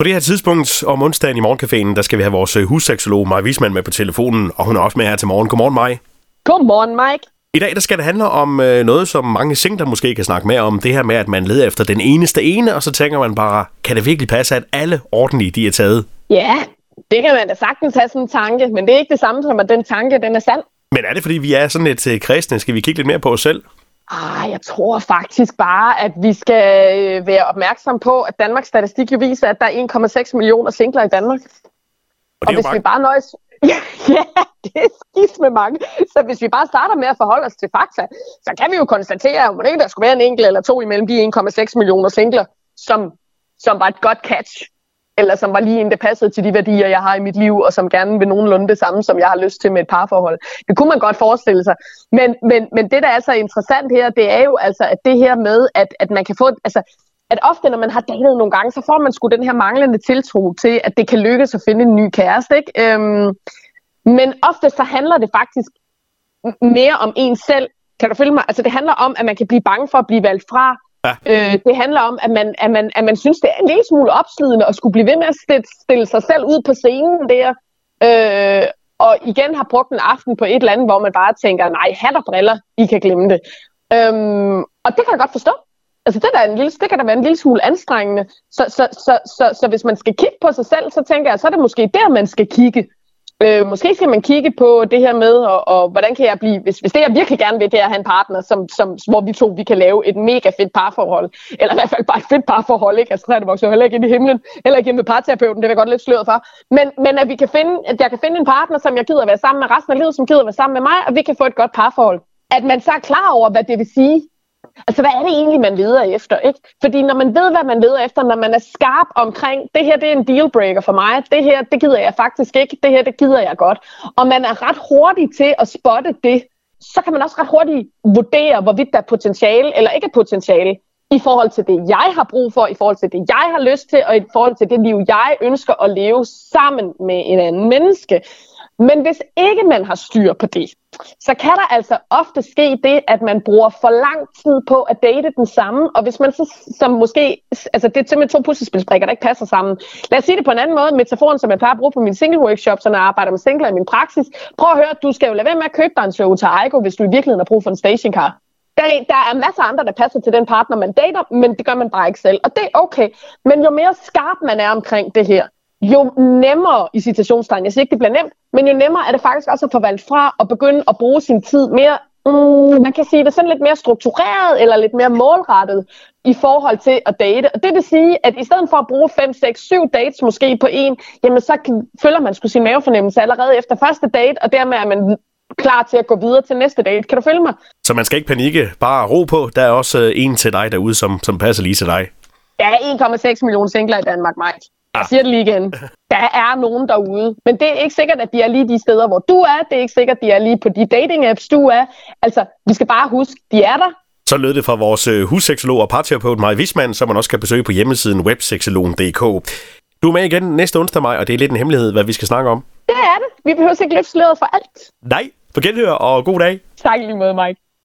På det her tidspunkt om onsdagen i Morgencaféen, der skal vi have vores øh, husseksolog Maja Wisman med på telefonen, og hun er også med her til morgen. Godmorgen, Maja. Godmorgen, Mike. I dag der skal det handle om øh, noget, som mange singler måske kan snakke mere om. Det her med, at man leder efter den eneste ene, og så tænker man bare, kan det virkelig passe, at alle ordentlige de er taget? Ja, det kan man da sagtens have sådan en tanke, men det er ikke det samme som, at den tanke, den er sand. Men er det, fordi vi er sådan et øh, kristne? Skal vi kigge lidt mere på os selv? Ah, jeg tror faktisk bare, at vi skal øh, være opmærksom på, at Danmarks statistik jo viser, at der er 1,6 millioner singler i Danmark. Og det er jo hvis mange. vi bare nøjes... Ja, ja, det er skidt med mange. Så hvis vi bare starter med at forholde os til fakta, så kan vi jo konstatere, at ikke der skulle være en enkelt eller to imellem de 1,6 millioner singler, som, som var et godt catch. Eller som var lige en, der passede til de værdier, jeg har i mit liv, og som gerne vil nogenlunde det samme, som jeg har lyst til med et parforhold. Det kunne man godt forestille sig. Men, men, men det, der er så interessant her, det er jo altså, at det her med, at, at man kan få... Altså, at ofte, når man har datet nogle gange, så får man sgu den her manglende tiltro til, at det kan lykkes at finde en ny kæreste. Ikke? Øhm, men ofte så handler det faktisk mere om en selv. Kan du følge mig? Altså det handler om, at man kan blive bange for at blive valgt fra. Ja. Øh, det handler om, at man, at, man, at man synes, det er en lille smule opslidende at skulle blive ved med at stille, stille sig selv ud på scenen der. Øh, og igen har brugt en aften på et eller andet, hvor man bare tænker, nej, hat og briller, I kan glemme det. Øhm, og det kan jeg godt forstå. Altså det, der er en lille, det kan da være en lille smule anstrengende. Så, så, så, så, så hvis man skal kigge på sig selv, så tænker jeg, så er det måske der, man skal kigge. Øh, måske skal man kigge på det her med, og, og hvordan kan jeg blive, hvis, hvis det jeg virkelig gerne vil, det er at have en partner, som, som, hvor vi to vi kan lave et mega fedt parforhold, eller i hvert fald bare et fedt parforhold, ikke? Altså træerne vokser jo heller ikke ind i himlen, heller ikke ind med parterapeuten, det er jeg godt lidt sløret for, men, men at, vi kan finde, at jeg kan finde en partner, som jeg gider at være sammen med resten af livet, som gider at være sammen med mig, og vi kan få et godt parforhold. At man så er klar over, hvad det vil sige, Altså, hvad er det egentlig, man leder efter? Ikke? Fordi når man ved, hvad man leder efter, når man er skarp omkring, det her det er en dealbreaker for mig, det her det gider jeg faktisk ikke, det her det gider jeg godt, og man er ret hurtig til at spotte det, så kan man også ret hurtigt vurdere, hvorvidt der er potentiale eller ikke er potentiale i forhold til det, jeg har brug for, i forhold til det, jeg har lyst til, og i forhold til det liv, jeg ønsker at leve sammen med en anden menneske. Men hvis ikke man har styr på det, så kan der altså ofte ske det, at man bruger for lang tid på at date den samme, og hvis man så som måske, altså det er simpelthen to puslespilsbrikker, der ikke passer sammen. Lad os sige det på en anden måde, metaforen, som jeg plejer at bruge på min single workshop, når jeg arbejder med singler i min praksis. Prøv at høre, du skal jo lade være med at købe dig en Toyota Aygo, hvis du i virkeligheden har brug for en stationcar. Der, der er masser af andre, der passer til den partner, man dater, men det gør man bare ikke selv. Og det er okay. Men jo mere skarp man er omkring det her, jo nemmere i citationstegn, jeg siger ikke, det bliver nemt, men jo nemmere er det faktisk også at få valgt fra og begynde at bruge sin tid mere, mm, man kan sige det sådan lidt mere struktureret eller lidt mere målrettet i forhold til at date. Og det vil sige, at i stedet for at bruge 5, 6, 7 dates måske på en, jamen så følger man skulle sin mavefornemmelse allerede efter første date, og dermed er man klar til at gå videre til næste date. Kan du følge mig? Så man skal ikke panikke, bare ro på. Der er også øh, en til dig derude, som, som passer lige til dig. Er 1,6 millioner singler i Danmark, Mike. Jeg siger det lige igen. Der er nogen derude. Men det er ikke sikkert, at de er lige de steder, hvor du er. Det er ikke sikkert, at de er lige på de dating-apps, du er. Altså, vi skal bare huske, de er der. Så lød det fra vores øh, husseksolog og parterapeut Maja Wisman, som man også kan besøge på hjemmesiden webseksologen.dk. Du er med igen næste onsdag, Maj, og det er lidt en hemmelighed, hvad vi skal snakke om. Det er det. Vi behøver ikke løfte sløret for alt. Nej, på genhør og god dag. Tak lige måde, Mike.